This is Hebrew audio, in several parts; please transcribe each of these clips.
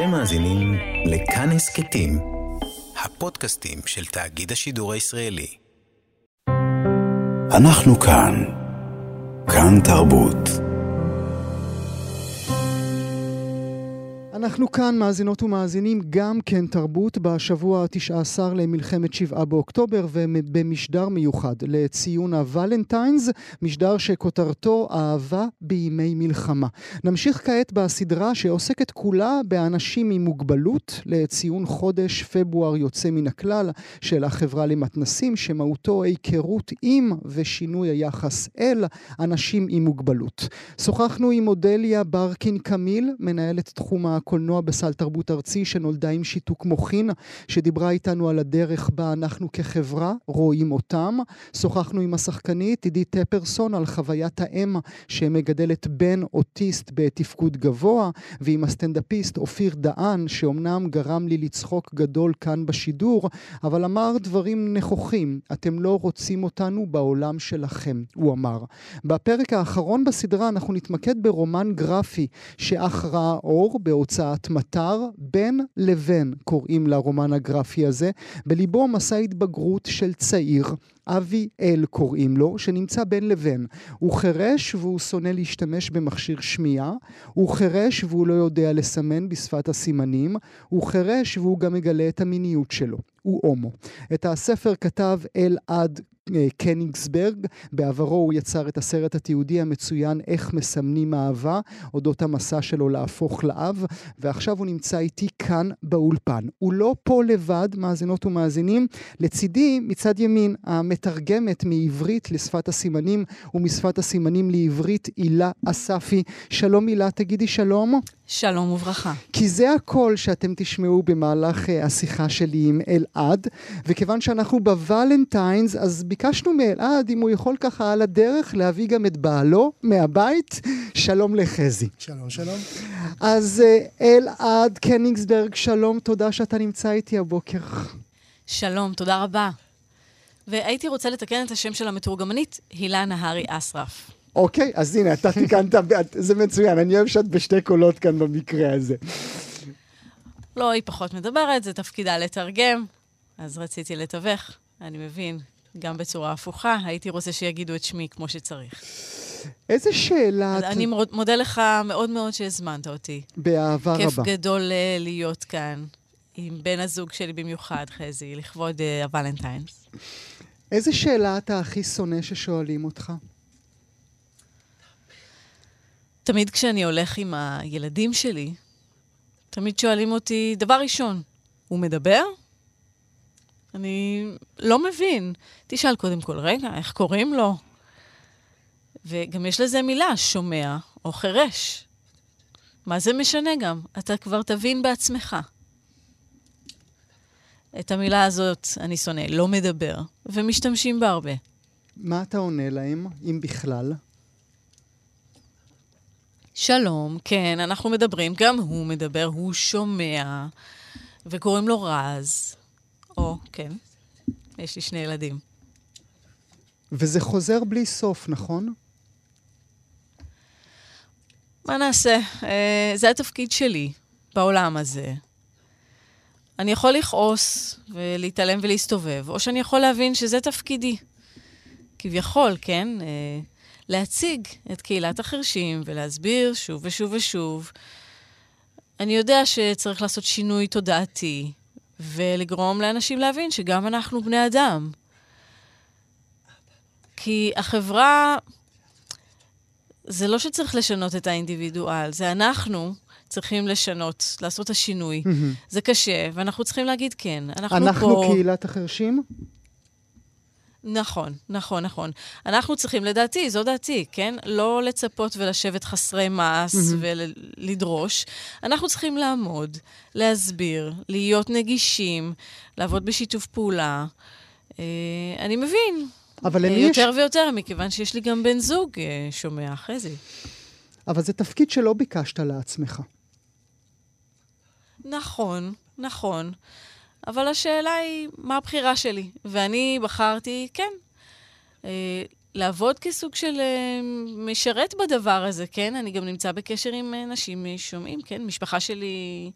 אתם מאזינים לכאן הסכתים, הפודקאסטים של תאגיד השידור הישראלי. אנחנו כאן. כאן תרבות. אנחנו כאן, מאזינות ומאזינים, גם כן תרבות בשבוע ה-19 למלחמת שבעה באוקטובר ובמשדר מיוחד לציון הוולנטיינס, משדר שכותרתו אהבה בימי מלחמה. נמשיך כעת בסדרה שעוסקת כולה באנשים עם מוגבלות לציון חודש פברואר יוצא מן הכלל של החברה למתנסים, שמהותו היכרות עם ושינוי היחס אל אנשים עם מוגבלות. שוחחנו עם אודליה ברקין קמיל, מנהלת תחום הקולנוע בסל תרבות ארצי שנולדה עם שיתוק מוחין, שדיברה איתנו על הדרך בה אנחנו כחברה רואים אותם. שוחחנו עם השחקנית עידית טפרסון על חוויית האם שמגדלת בן אוטיסט בתפקוד גבוה, ועם הסטנדאפיסט אופיר דהן, שאומנם גרם לי לצחוק גדול כאן בשידור, אבל אמר דברים נכוחים, אתם לא רוצים אותנו בעולם שלכם, הוא אמר. בפרק האחרון בסדרה אנחנו נתמקד ברומן גרפי שאך ראה אור בהוצאת מטר, בין לבין קוראים לרומן הגרפי הזה. בליבו מסע התבגרות של צעיר, אבי אל קוראים לו, שנמצא בין לבין. הוא חירש והוא שונא להשתמש במכשיר שמיעה, הוא חירש והוא לא יודע לסמן בשפת הסימנים, הוא חירש והוא גם מגלה את המיניות שלו. הוא הומו. את הספר כתב אלעד קניגסברג, בעברו הוא יצר את הסרט התיעודי המצוין איך מסמנים אהבה, אודות המסע שלו להפוך לאב, ועכשיו הוא נמצא איתי כאן באולפן. הוא לא פה לבד, מאזינות ומאזינים, לצידי מצד ימין המתרגמת מעברית לשפת הסימנים ומשפת הסימנים לעברית הילה אספי. שלום הילה, תגידי שלום. שלום וברכה. כי זה הקול שאתם תשמעו במהלך uh, השיחה שלי עם אלעד, וכיוון שאנחנו בוולנטיינס, אז ביקשנו מאלעד אם הוא יכול ככה על הדרך להביא גם את בעלו מהבית. שלום לחזי. שלום, שלום. אז uh, אלעד קניגסברג, שלום, תודה שאתה נמצא איתי הבוקר. שלום, תודה רבה. והייתי רוצה לתקן את השם של המתורגמנית, הילה נהרי אסרף. אוקיי, אז הנה, אתה תיקנת, זה מצוין, אני אוהב שאת בשתי קולות כאן במקרה הזה. לא, היא פחות מדברת, זה תפקידה לתרגם, אז רציתי לתווך, אני מבין, גם בצורה הפוכה, הייתי רוצה שיגידו את שמי כמו שצריך. איזה שאלה... את... אני מודה לך מאוד מאוד שהזמנת אותי. באהבה כיף רבה. כיף גדול אה, להיות כאן, עם בן הזוג שלי במיוחד, חזי, לכבוד uh, הוולנטיינס. איזה שאלה אתה הכי שונא ששואלים אותך? תמיד כשאני הולך עם הילדים שלי, תמיד שואלים אותי, דבר ראשון, הוא מדבר? אני לא מבין. תשאל קודם כל, רגע, איך קוראים לו? וגם יש לזה מילה, שומע או חירש. מה זה משנה גם? אתה כבר תבין בעצמך. את המילה הזאת אני שונא, לא מדבר, ומשתמשים בה הרבה. מה אתה עונה להם, אם בכלל? שלום, כן, אנחנו מדברים, גם הוא מדבר, הוא שומע, וקוראים לו רז. או, כן, יש לי שני ילדים. וזה חוזר בלי סוף, נכון? מה נעשה? אה, זה התפקיד שלי בעולם הזה. אני יכול לכעוס ולהתעלם ולהסתובב, או שאני יכול להבין שזה תפקידי. כביכול, כן? אה, להציג את קהילת החרשים ולהסביר שוב ושוב ושוב. אני יודע שצריך לעשות שינוי תודעתי ולגרום לאנשים להבין שגם אנחנו בני אדם. כי החברה, זה לא שצריך לשנות את האינדיבידואל, זה אנחנו צריכים לשנות, לעשות את השינוי. Mm-hmm. זה קשה, ואנחנו צריכים להגיד כן. אנחנו, אנחנו פה... אנחנו קהילת החרשים? נכון, נכון, נכון. אנחנו צריכים, לדעתי, זו דעתי, כן? לא לצפות ולשבת חסרי מעש mm-hmm. ולדרוש. אנחנו צריכים לעמוד, להסביר, להיות נגישים, לעבוד בשיתוף פעולה. אה, אני מבין. אבל למי אה, יש... יותר ויותר, מכיוון שיש לי גם בן זוג אה, שומע, חזי. אבל זה תפקיד שלא ביקשת לעצמך. נכון, נכון. אבל השאלה היא, מה הבחירה שלי? ואני בחרתי, כן, אה, לעבוד כסוג של uh, משרת בדבר הזה, כן? אני גם נמצא בקשר עם uh, נשים שומעים, כן? משפחה שלי...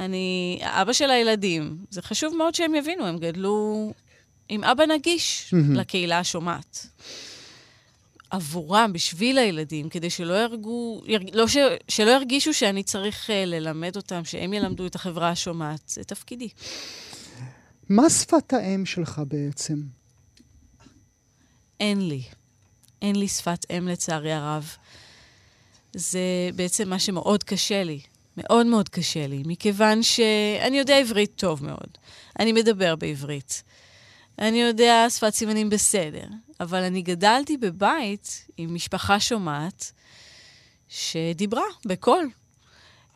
אני אבא של הילדים. זה חשוב מאוד שהם יבינו, הם גדלו עם אבא נגיש mm-hmm. לקהילה השומעת. עבורם, בשביל הילדים, כדי שלא ירגו, ירג, לא ש, שלא ירגישו שאני צריך uh, ללמד אותם, שהם ילמדו את החברה השומעת. זה תפקידי. מה שפת האם שלך בעצם? אין לי. אין לי שפת אם לצערי הרב. זה בעצם מה שמאוד קשה לי. מאוד מאוד קשה לי, מכיוון שאני יודע עברית טוב מאוד. אני מדבר בעברית. אני יודע שפת סימנים בסדר, אבל אני גדלתי בבית עם משפחה שומעת שדיברה בקול.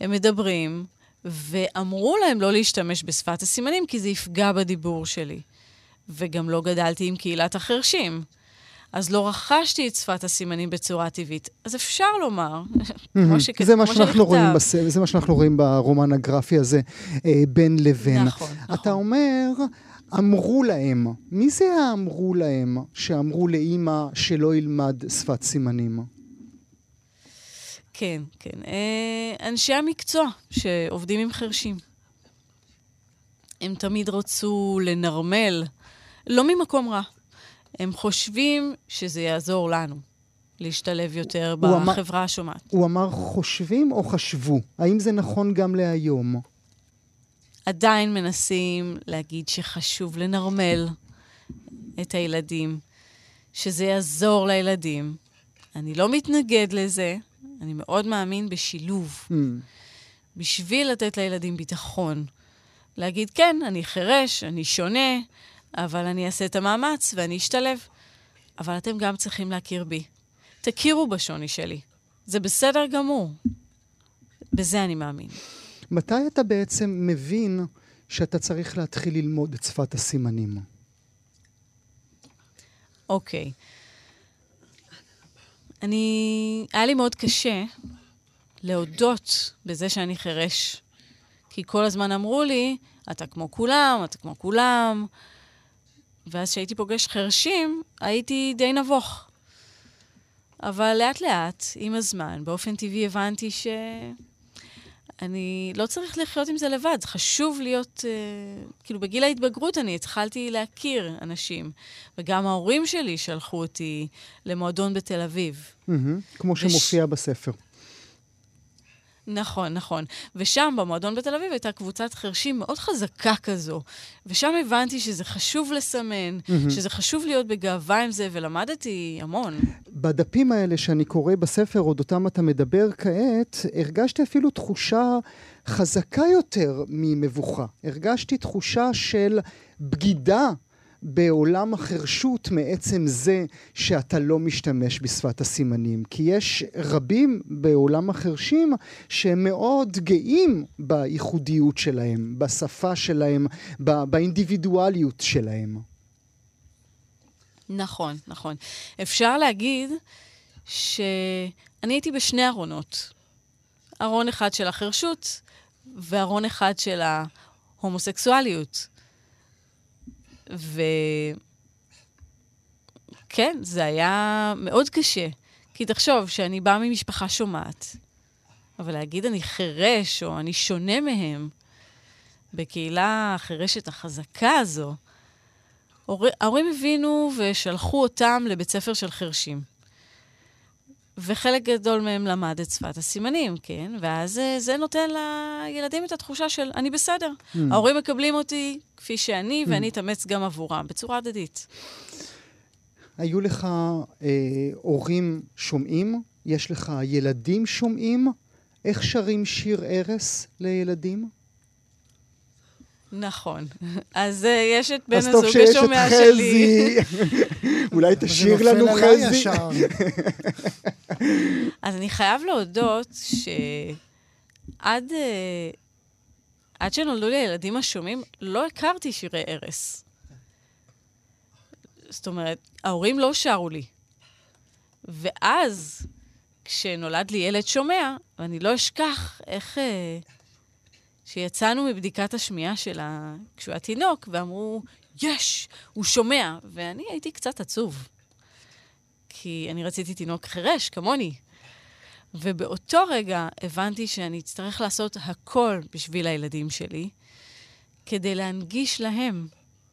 הם מדברים, ואמרו להם לא להשתמש בשפת הסימנים כי זה יפגע בדיבור שלי. וגם לא גדלתי עם קהילת החרשים. אז לא רכשתי את שפת הסימנים בצורה טבעית. אז אפשר לומר, כמו שכ... זה מה שאנחנו רואים. זה מה שאנחנו רואים ברומן הגרפי הזה, אה, בין לבין. נכון, אתה נכון. אומר, אמרו להם. מי זה האמרו להם שאמרו לאימא שלא ילמד שפת סימנים? כן, כן. אה, אנשי המקצוע שעובדים עם חרשים. הם תמיד רצו לנרמל, לא ממקום רע. הם חושבים שזה יעזור לנו להשתלב יותר בחברה השומעת. הוא אמר חושבים או חשבו? האם זה נכון גם להיום? עדיין מנסים להגיד שחשוב לנרמל את הילדים, שזה יעזור לילדים. אני לא מתנגד לזה, אני מאוד מאמין בשילוב. Mm. בשביל לתת לילדים ביטחון. להגיד, כן, אני חירש, אני שונה, אבל אני אעשה את המאמץ ואני אשתלב. אבל אתם גם צריכים להכיר בי. תכירו בשוני שלי. זה בסדר גמור. בזה אני מאמין. מתי אתה בעצם מבין שאתה צריך להתחיל ללמוד את שפת הסימנים? אוקיי. אני... היה לי מאוד קשה להודות בזה שאני חירש. כי כל הזמן אמרו לי, אתה כמו כולם, אתה כמו כולם. ואז כשהייתי פוגש חרשים, הייתי די נבוך. אבל לאט-לאט, עם הזמן, באופן טבעי הבנתי ש... אני לא צריך לחיות עם זה לבד, חשוב להיות, uh, כאילו בגיל ההתבגרות אני התחלתי להכיר אנשים, וגם ההורים שלי שלחו אותי למועדון בתל אביב. Mm-hmm, כמו וש... שמופיע בספר. נכון, נכון. ושם, במועדון בתל אביב, הייתה קבוצת חרשים מאוד חזקה כזו. ושם הבנתי שזה חשוב לסמן, mm-hmm. שזה חשוב להיות בגאווה עם זה, ולמדתי המון. בדפים האלה שאני קורא בספר, עוד אותם אתה מדבר כעת, הרגשתי אפילו תחושה חזקה יותר ממבוכה. הרגשתי תחושה של בגידה בעולם החרשות מעצם זה שאתה לא משתמש בשפת הסימנים. כי יש רבים בעולם החרשים שהם מאוד גאים בייחודיות שלהם, בשפה שלהם, באינדיבידואליות שלהם. נכון, נכון. אפשר להגיד שאני הייתי בשני ארונות. ארון אחד של החרשות וארון אחד של ההומוסקסואליות. וכן, זה היה מאוד קשה. כי תחשוב שאני באה ממשפחה שומעת, אבל להגיד אני חירש או אני שונה מהם, בקהילה החירשת החזקה הזו, ההורים הבינו ושלחו אותם לבית ספר של חרשים. וחלק גדול מהם למד את שפת הסימנים, כן? ואז אה, זה נותן לילדים את התחושה של אני בסדר. Mm. ההורים מקבלים אותי כפי שאני, mm. ואני אתאמץ גם עבורם, בצורה הדדית. היו לך אה, הורים שומעים? יש לך ילדים שומעים? איך שרים שיר ערש לילדים? נכון. אז uh, יש את בן הזוג השומע שלי. אולי תשאיר לנו חזי. אז אני חייב להודות שעד uh, עד שנולדו לי הילדים השומעים, לא הכרתי שירי ערש. זאת אומרת, ההורים לא שרו לי. ואז, כשנולד לי ילד שומע, ואני לא אשכח איך... Uh, שיצאנו מבדיקת השמיעה שלה כשהוא היה תינוק, ואמרו, יש, הוא שומע. ואני הייתי קצת עצוב, כי אני רציתי תינוק חירש, כמוני. ובאותו רגע הבנתי שאני אצטרך לעשות הכל בשביל הילדים שלי, כדי להנגיש להם,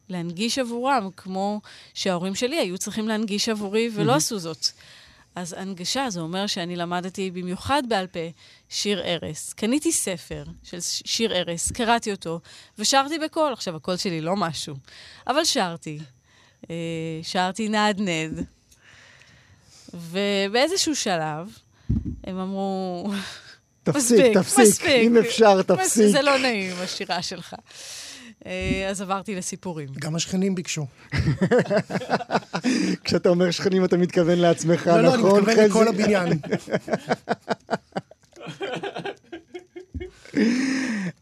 להנגיש עבורם, כמו שההורים שלי היו צריכים להנגיש עבורי ולא עשו זאת. אז הנגשה, זה אומר שאני למדתי במיוחד בעל פה שיר ערש. קניתי ספר של שיר ערש, קראתי אותו, ושרתי בקול. עכשיו, הקול שלי לא משהו, אבל שרתי. אה, שרתי נדנד. ובאיזשהו שלב, הם אמרו... תפסיק, מספיק, תפסיק, מספיק. אם אפשר, תפסיק. זה לא נעים, השירה שלך. אה, אז עברתי לסיפורים. גם השכנים ביקשו. כשאתה אומר שכנים, אתה מתכוון לעצמך, נכון? לא, לא, אני מתכוון לכל הבניין.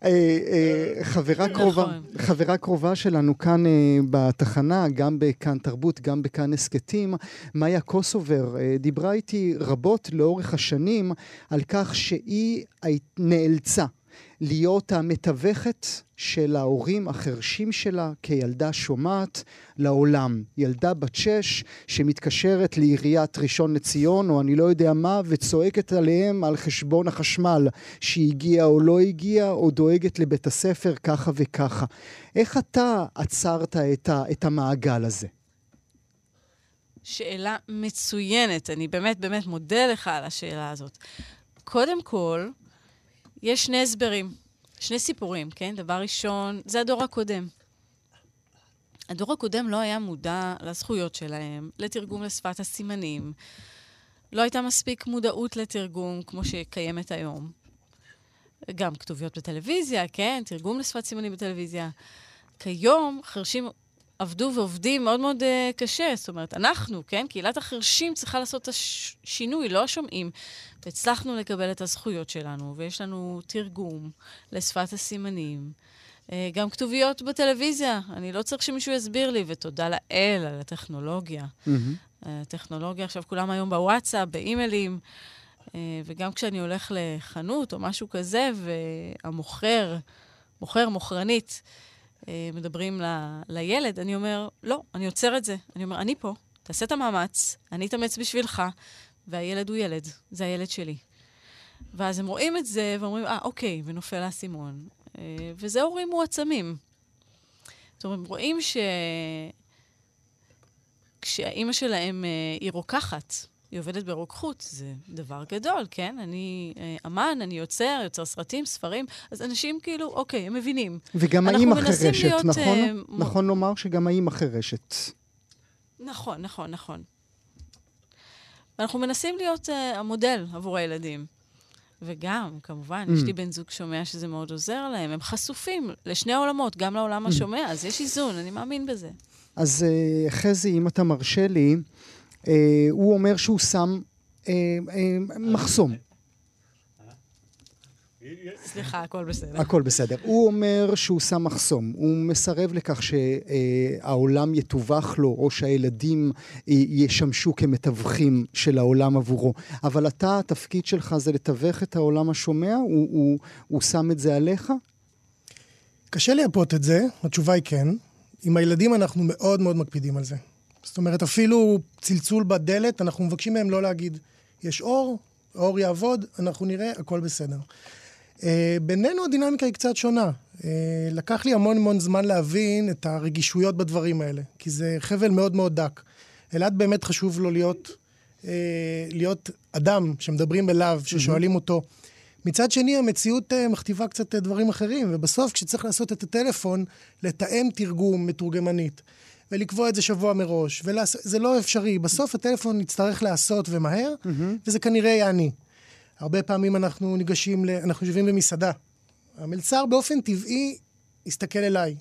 אה, אה, חברה נכון. קרובה, חברה קרובה שלנו כאן בתחנה, גם בכאן תרבות, גם בכאן הסכתים, מאיה קוסובר, דיברה איתי רבות לאורך השנים על כך שהיא נאלצה להיות המתווכת של ההורים החרשים שלה כילדה שומעת לעולם. ילדה בת שש שמתקשרת לעיריית ראשון לציון או אני לא יודע מה וצועקת עליהם על חשבון החשמל שהגיע או לא הגיע או דואגת לבית הספר ככה וככה. איך אתה עצרת את, ה, את המעגל הזה? שאלה מצוינת. אני באמת באמת מודה לך על השאלה הזאת. קודם כל, יש שני הסברים, שני סיפורים, כן? דבר ראשון, זה הדור הקודם. הדור הקודם לא היה מודע לזכויות שלהם, לתרגום לשפת הסימנים. לא הייתה מספיק מודעות לתרגום כמו שקיימת היום. גם כתוביות בטלוויזיה, כן? תרגום לשפת סימנים בטלוויזיה. כיום חרשים עבדו ועובדים מאוד מאוד uh, קשה. זאת אומרת, אנחנו, כן, קהילת החרשים צריכה לעשות את השינוי, לא השומעים. והצלחנו לקבל את הזכויות שלנו, ויש לנו תרגום לשפת הסימנים. Uh, גם כתוביות בטלוויזיה, אני לא צריך שמישהו יסביר לי, ותודה לאל על הטכנולוגיה. Mm-hmm. הטכנולוגיה, עכשיו כולם היום בוואטסאפ, באימיילים, uh, וגם כשאני הולך לחנות או משהו כזה, והמוכר, מוכר, מוכרנית, מדברים ל, לילד, אני אומר, לא, אני עוצר את זה. אני אומר, אני פה, תעשה את המאמץ, אני אתאמץ בשבילך, והילד הוא ילד, זה הילד שלי. ואז הם רואים את זה ואומרים, אה, אוקיי, ונופל האסימון. אה, וזה הורים מועצמים. זאת אומרת, הם רואים ש... כשהאימא שלהם אה, היא רוקחת, היא עובדת ברוקחות, זה דבר גדול, כן? אני אה, אמן, אני יוצר, יוצר סרטים, ספרים, אז אנשים כאילו, אוקיי, הם מבינים. וגם האימא חירשת, להיות, נכון? Uh, נכון לומר שגם האימא חירשת. נכון, נכון, נכון. אנחנו מנסים להיות uh, המודל עבור הילדים. וגם, כמובן, mm. יש לי בן זוג שומע שזה מאוד עוזר להם. הם חשופים לשני העולמות, גם לעולם mm. השומע, אז יש איזון, אני מאמין בזה. אז uh, חזי, אם אתה מרשה לי, אה, הוא אומר שהוא שם אה, אה, מחסום. סליחה, הכל בסדר. הכל בסדר. הוא אומר שהוא שם מחסום. הוא מסרב לכך שהעולם יתווך לו, או שהילדים ישמשו כמתווכים של העולם עבורו. אבל אתה, התפקיד שלך זה לתווך את העולם השומע? הוא, הוא, הוא שם את זה עליך? קשה לייפות את זה, התשובה היא כן. עם הילדים אנחנו מאוד מאוד מקפידים על זה. זאת אומרת, אפילו צלצול בדלת, אנחנו מבקשים מהם לא להגיד, יש אור, האור יעבוד, אנחנו נראה, הכל בסדר. Uh, בינינו הדינמיקה היא קצת שונה. Uh, לקח לי המון המון זמן להבין את הרגישויות בדברים האלה, כי זה חבל מאוד מאוד דק. אלעד באמת חשוב לו להיות, uh, להיות אדם שמדברים אליו, ששואלים אותו. מצד שני, המציאות uh, מכתיבה קצת uh, דברים אחרים, ובסוף, כשצריך לעשות את הטלפון, לתאם תרגום מתורגמנית. ולקבוע את זה שבוע מראש, וזה לא אפשרי. בסוף הטלפון יצטרך להיעשות ומהר, mm-hmm. וזה כנראה יהיה אני. הרבה פעמים אנחנו ניגשים, ל... אנחנו יושבים במסעדה. המלצר באופן טבעי יסתכל אליי.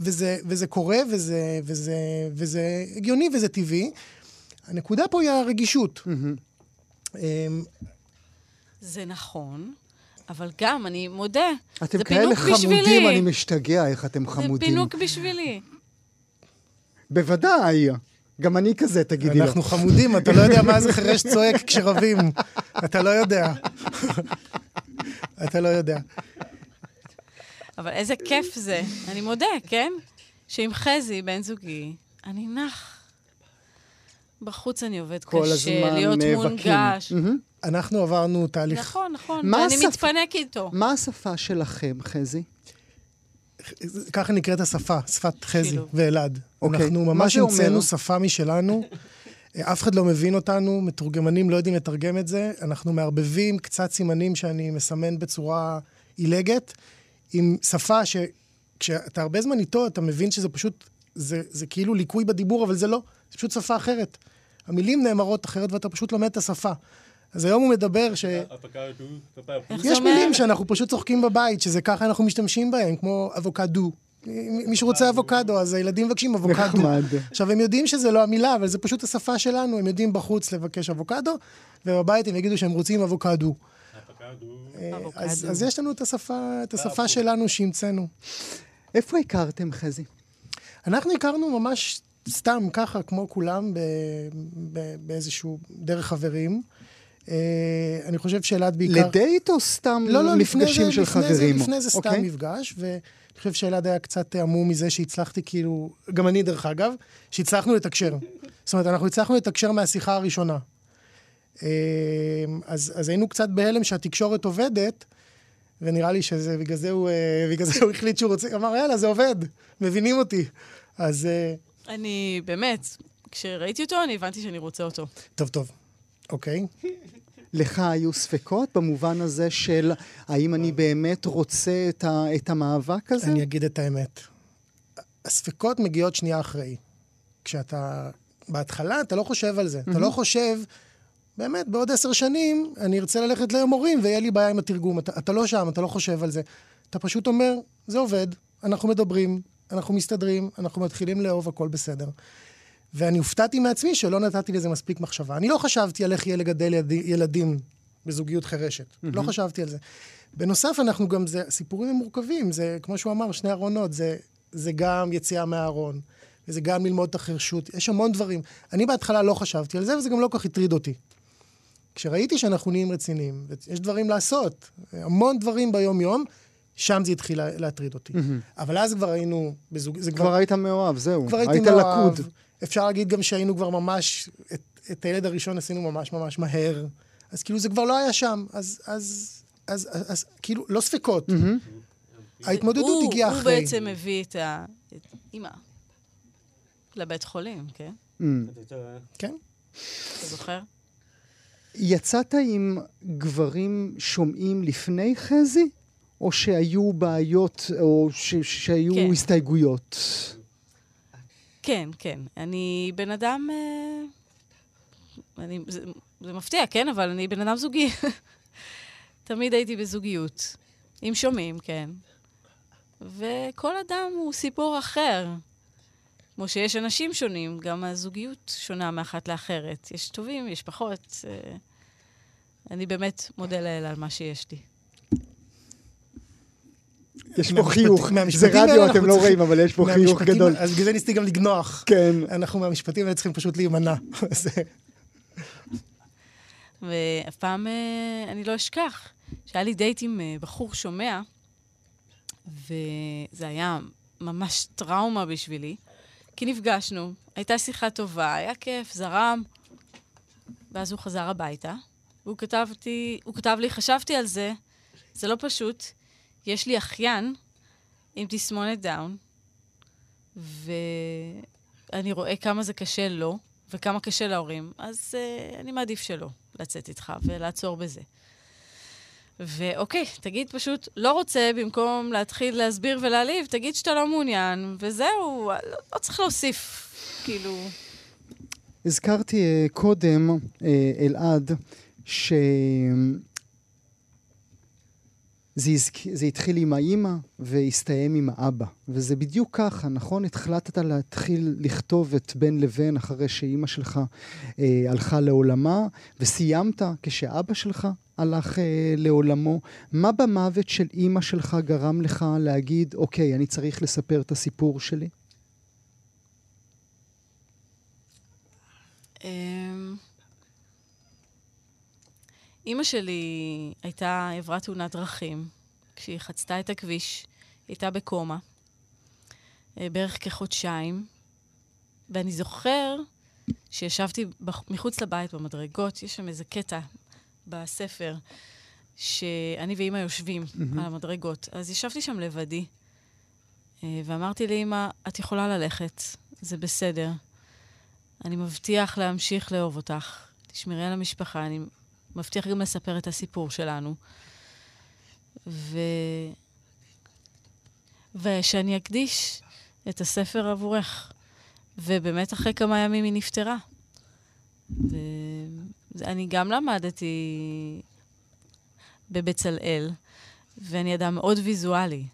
וזה, וזה קורה, וזה, וזה, וזה הגיוני וזה טבעי. הנקודה פה היא הרגישות. Mm-hmm. זה נכון, אבל גם, אני מודה, זה פינוק בשבילי. אתם כאלה חמודים, אני משתגע איך אתם חמודים. זה פינוק בשבילי. בוודאי. גם אני כזה, תגידי לו. אנחנו חמודים, אתה לא יודע מה זה חירש צועק כשרבים. אתה לא יודע. אתה לא יודע. אבל איזה כיף זה, אני מודה, כן? שעם חזי, בן זוגי, אני נח. בחוץ אני עובד כל קשה, הזמן להיות. מונגש. אנחנו עברנו תהליך... נכון, נכון, ואני? מתפנק איתו. מה השפה שלכם, חזי? ככה נקראת השפה, שפת חזי שילוב. ואלעד. אוקיי. אנחנו מה ממש? המצאנו שפה משלנו. אף אחד לא מבין אותנו, מתורגמנים לא יודעים לתרגם את זה. אנחנו מערבבים קצת סימנים שאני מסמן בצורה עילגת, עם שפה שכשאתה הרבה זמן איתו, אתה מבין שזה פשוט, זה, זה כאילו ליקוי בדיבור, אבל זה לא, זה פשוט שפה אחרת. המילים נאמרות אחרת ואתה פשוט לומד את השפה. אז היום הוא מדבר ש... יש? מילים שאנחנו פשוט צוחקים בבית, שזה ככה אנחנו משתמשים בהם, כמו אבוקדו. מי שרוצה אבוקדו, אז הילדים מבקשים אבוקדו. נחמד. עכשיו, הם יודעים שזה לא המילה, אבל זה פשוט השפה שלנו. הם יודעים בחוץ לבקש אבוקדו, ובבית הם יגידו שהם רוצים אבוקדו. אה. אז, יש לנו את השפה, שלנו שהמצאנו. איפה הכרתם, חזי? אנחנו הכרנו ממש סתם ככה, כמו כולם, ב, ב, באיזשהו דרך חברים. אה, אני חושב שאלעד בעיקר... לדייט או סתם לא, לא, מפגשים זה, של לפני חברים? זה, לפני זה סתם אוקיי? מפגש, ואני חושב שאלעד היה קצת המום מזה שהצלחתי כאילו, גם אני דרך אגב, שהצלחנו לתקשר. זאת אומרת, אנחנו הצלחנו לתקשר מהשיחה הראשונה. אה, אז, אז היינו קצת בהלם שהתקשורת עובדת, ונראה לי שזה, בגלל זה הוא, אה, בגלל זה הוא החליט שהוא רוצה, אמר, יאללה, זה עובד, מבינים אותי. אז אה, אני, באמת, כשראיתי אותו, אני הבנתי שאני רוצה אותו. טוב, טוב, אוקיי. לך היו ספקות במובן הזה של האם אני באמת רוצה את, ה, את המאבק הזה? אני אגיד את האמת. הספקות מגיעות שנייה אחרי. כשאתה... בהתחלה אתה לא חושב על זה. אתה לא חושב, באמת, בעוד עשר שנים אני ארצה ללכת למורים ויהיה לי בעיה עם התרגום. אתה, אתה לא שם, אתה לא חושב על זה. אתה פשוט אומר, זה עובד, אנחנו מדברים, אנחנו מסתדרים, אנחנו מתחילים לאהוב, הכל בסדר. ואני הופתעתי מעצמי שלא נתתי לזה מספיק מחשבה. אני לא חשבתי על איך יהיה לגדל ילדי, ילדים בזוגיות חירשת. Mm-hmm. לא חשבתי על זה. בנוסף, אנחנו גם, זה, הסיפורים הם מורכבים. זה, כמו שהוא אמר, שני ארונות. זה, זה גם יציאה מהארון, וזה גם ללמוד את החירשות. יש המון דברים. אני בהתחלה לא חשבתי על זה, וזה גם לא כל כך הטריד אותי. כשראיתי שאנחנו נהיים רציניים, ויש דברים לעשות, המון דברים ביום-יום, שם זה התחיל לה- להטריד אותי. Mm-hmm. אבל אז כבר היינו בזוג... זה כבר היית מאוהב, זהו. כבר הייתי היית מאוהב. לקוד. אפשר להגיד גם שהיינו כבר ממש, את, את הילד הראשון עשינו ממש ממש מהר. אז כאילו זה כבר לא היה שם. אז, אז, אז, אז, אז כאילו, לא ספקות. ההתמודדות הוא- הגיעה הוא אחרי. בעצם הביא את ה... את אימא לבית חולים, כן? Mm. כן? אתה זוכר? יצאת עם גברים שומעים לפני חזי? או שהיו בעיות, או ש- שהיו כן. הסתייגויות? כן, כן. אני בן אדם... אה, אני, זה, זה מפתיע, כן? אבל אני בן אדם זוגי. תמיד הייתי בזוגיות. עם שומעים, כן. וכל אדם הוא סיפור אחר. כמו שיש אנשים שונים, גם הזוגיות שונה מאחת לאחרת. יש טובים, יש פחות. אה, אני באמת מודה לאל על מה שיש לי. יש פה חיוך. זה רדיו, אתם לא רואים, אבל יש פה חיוך גדול. אז בגלל זה ניסיתי גם לגנוח. כן. אנחנו מהמשפטים האלה צריכים פשוט להימנע. ואף פעם אה, אני לא אשכח שהיה לי דייט עם אה, בחור שומע, וזה היה ממש טראומה בשבילי, כי נפגשנו, הייתה שיחה טובה, היה כיף, זרם, ואז הוא חזר הביתה, והוא כתב, הוא כתב לי, חשבתי על זה, זה לא פשוט, יש לי אחיין עם תסמונת דאון, ואני רואה כמה זה קשה לו, וכמה קשה להורים, אז uh, אני מעדיף שלא לצאת איתך ולעצור בזה. ואוקיי, תגיד פשוט, לא רוצה, במקום להתחיל להסביר ולהעליב, תגיד שאתה לא מעוניין, וזהו, לא, לא צריך להוסיף, כאילו... הזכרתי אה, קודם, אה, אלעד, ש... זה, הזכ... זה התחיל עם האימא והסתיים עם האבא. וזה בדיוק ככה, נכון? התחלטת להתחיל לכתוב את בין לבין אחרי שאימא שלך אה, הלכה לעולמה, וסיימת כשאבא שלך הלך אה, לעולמו. מה במוות של אימא שלך גרם לך להגיד, אוקיי, אני צריך לספר את הסיפור שלי? אימא שלי הייתה, עברה תאונת דרכים. כשהיא חצתה את הכביש, היא הייתה בקומה. אה, בערך כחודשיים, ואני זוכר שישבתי. מחוץ לבית במדרגות, יש שם איזה קטע בספר, שאני ואימא יושבים mm-hmm. על המדרגות. אז ישבתי שם לבדי, אה, ואמרתי לאימא, את יכולה ללכת, זה בסדר. אני מבטיח להמשיך לאהוב אותך. תשמרי על המשפחה, אני מבטיח גם לספר את הסיפור שלנו. ו... ושאני אקדיש את הספר עבורך. ובאמת אחרי כמה ימים היא נפטרה. ואני גם למדתי בבצלאל, ואני אדם מאוד ויזואלי.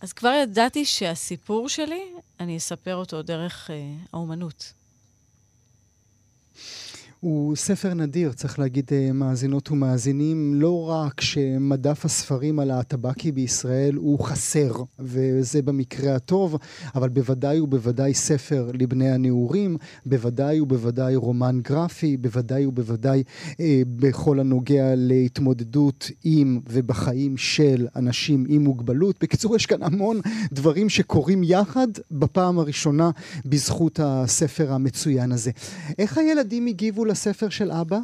אז כבר ידעתי שהסיפור שלי, אני אספר אותו דרך אה, האומנות. הוא ספר נדיר, צריך להגיד אה, מאזינות ומאזינים, לא רק שמדף הספרים על הטבקי בישראל הוא חסר, וזה במקרה הטוב, אבל בוודאי ובוודאי ספר לבני הנעורים, בוודאי ובוודאי רומן גרפי, בוודאי ובוודאי אה, בכל הנוגע להתמודדות עם ובחיים של אנשים עם מוגבלות. בקיצור, יש כאן המון דברים שקורים יחד בפעם הראשונה בזכות הספר המצוין הזה. איך הילדים הגיבו לספר של אבא?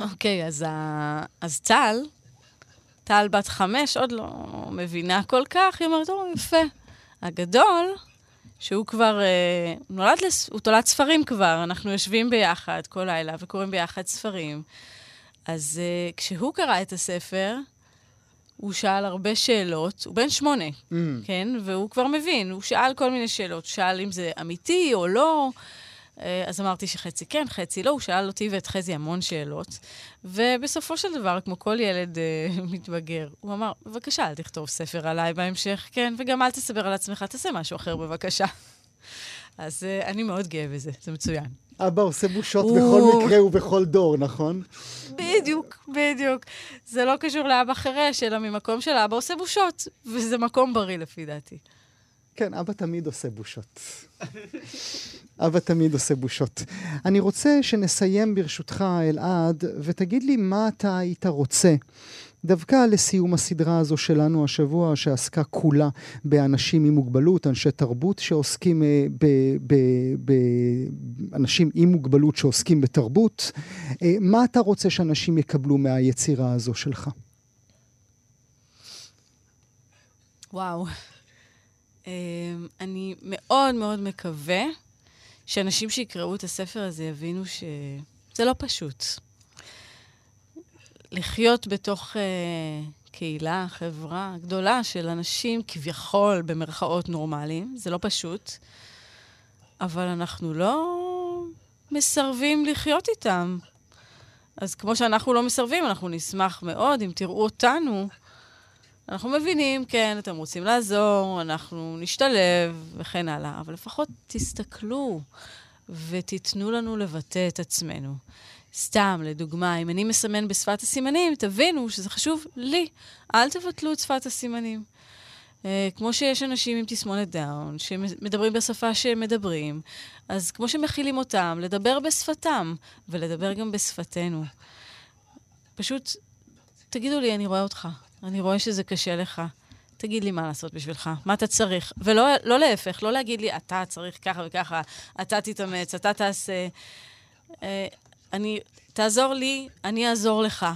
אוקיי, אז, ה... אז טל, טל בת חמש, עוד לא מבינה כל כך, היא אומרת, או, יפה. הגדול, שהוא כבר, אה, נולד, לס... הוא תולד ספרים כבר, אנחנו יושבים ביחד כל לילה וקוראים ביחד ספרים. אז אה, כשהוא קרא את הספר, הוא שאל הרבה שאלות, הוא בן שמונה, mm. כן? והוא כבר מבין, הוא שאל כל מיני שאלות. הוא שאל אם זה אמיתי או לא. אה, אז אמרתי שחצי כן, חצי לא. הוא שאל אותי ואת חזי המון שאלות. ובסופו של דבר, כמו כל ילד uh, מתבגר, הוא אמר, בבקשה, אל תכתוב ספר עליי בהמשך, כן? וגם אל תסבר על עצמך, תעשה משהו אחר בבקשה. אז uh, אני מאוד גאה בזה, זה מצוין. אבא עושה בושות הוא... בכל מקרה ובכל דור, נכון? בדיוק, בדיוק. זה לא קשור לאבא חירש, אלא ממקום של אבא עושה בושות, וזה מקום בריא לפי דעתי. כן, אבא תמיד עושה בושות. אבא תמיד עושה בושות. אני רוצה שנסיים ברשותך, אלעד, ותגיד לי מה אתה היית רוצה דווקא לסיום הסדרה הזו שלנו השבוע, שעסקה כולה באנשים עם מוגבלות, אנשי תרבות שעוסקים, באנשים עם מוגבלות שעוסקים בתרבות, אה, מה אתה רוצה שאנשים יקבלו מהיצירה הזו שלך? וואו. אה, אני מאוד מאוד מקווה שאנשים שיקראו את הספר הזה יבינו שזה לא פשוט. לחיות בתוך uh, קהילה, חברה גדולה של אנשים כביכול במרכאות נורמליים, זה לא פשוט, אבל אנחנו לא מסרבים לחיות איתם. אז כמו שאנחנו לא מסרבים, אנחנו נשמח מאוד אם תראו אותנו. אנחנו מבינים, כן, אתם רוצים לעזור, אנחנו נשתלב וכן הלאה, אבל לפחות תסתכלו ותיתנו לנו לבטא את עצמנו. סתם, לדוגמה, אם אני מסמן בשפת הסימנים, תבינו שזה חשוב לי. אל תבטלו את שפת הסימנים. Uh, כמו שיש אנשים עם תסמונת דאון, שמדברים בשפה שהם מדברים, אז כמו שמכילים אותם, לדבר בשפתם, ולדבר גם בשפתנו. פשוט תגידו לי, אני רואה אותך, אני רואה שזה קשה לך. תגיד לי מה לעשות בשבילך, מה אתה צריך. ולא לא להפך, לא להגיד לי, אתה צריך ככה וככה, אתה תתאמץ, אתה תעשה. Uh, אני, תעזור לי, אני אעזור לך.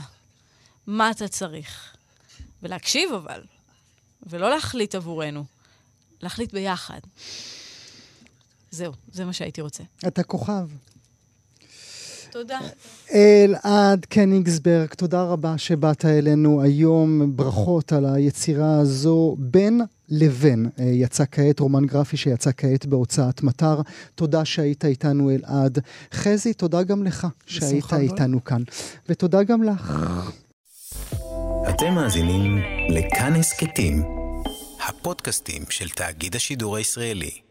מה אתה צריך? ולהקשיב אבל, ולא להחליט עבורנו, להחליט ביחד. זהו, זה מה שהייתי רוצה. אתה כוכב. תודה. אלעד קניגסברג, תודה רבה שבאת אלינו היום. ברכות על היצירה הזו. בין לבין אה, יצא כעת רומן גרפי שיצא כעת בהוצאת מטר. תודה שהיית איתנו אלעד. חזי, תודה גם לך שהיית איתנו כאן. ותודה גם לך. אתם מאזינים לכאן הסכתים, הפודקאסטים של תאגיד השידור הישראלי.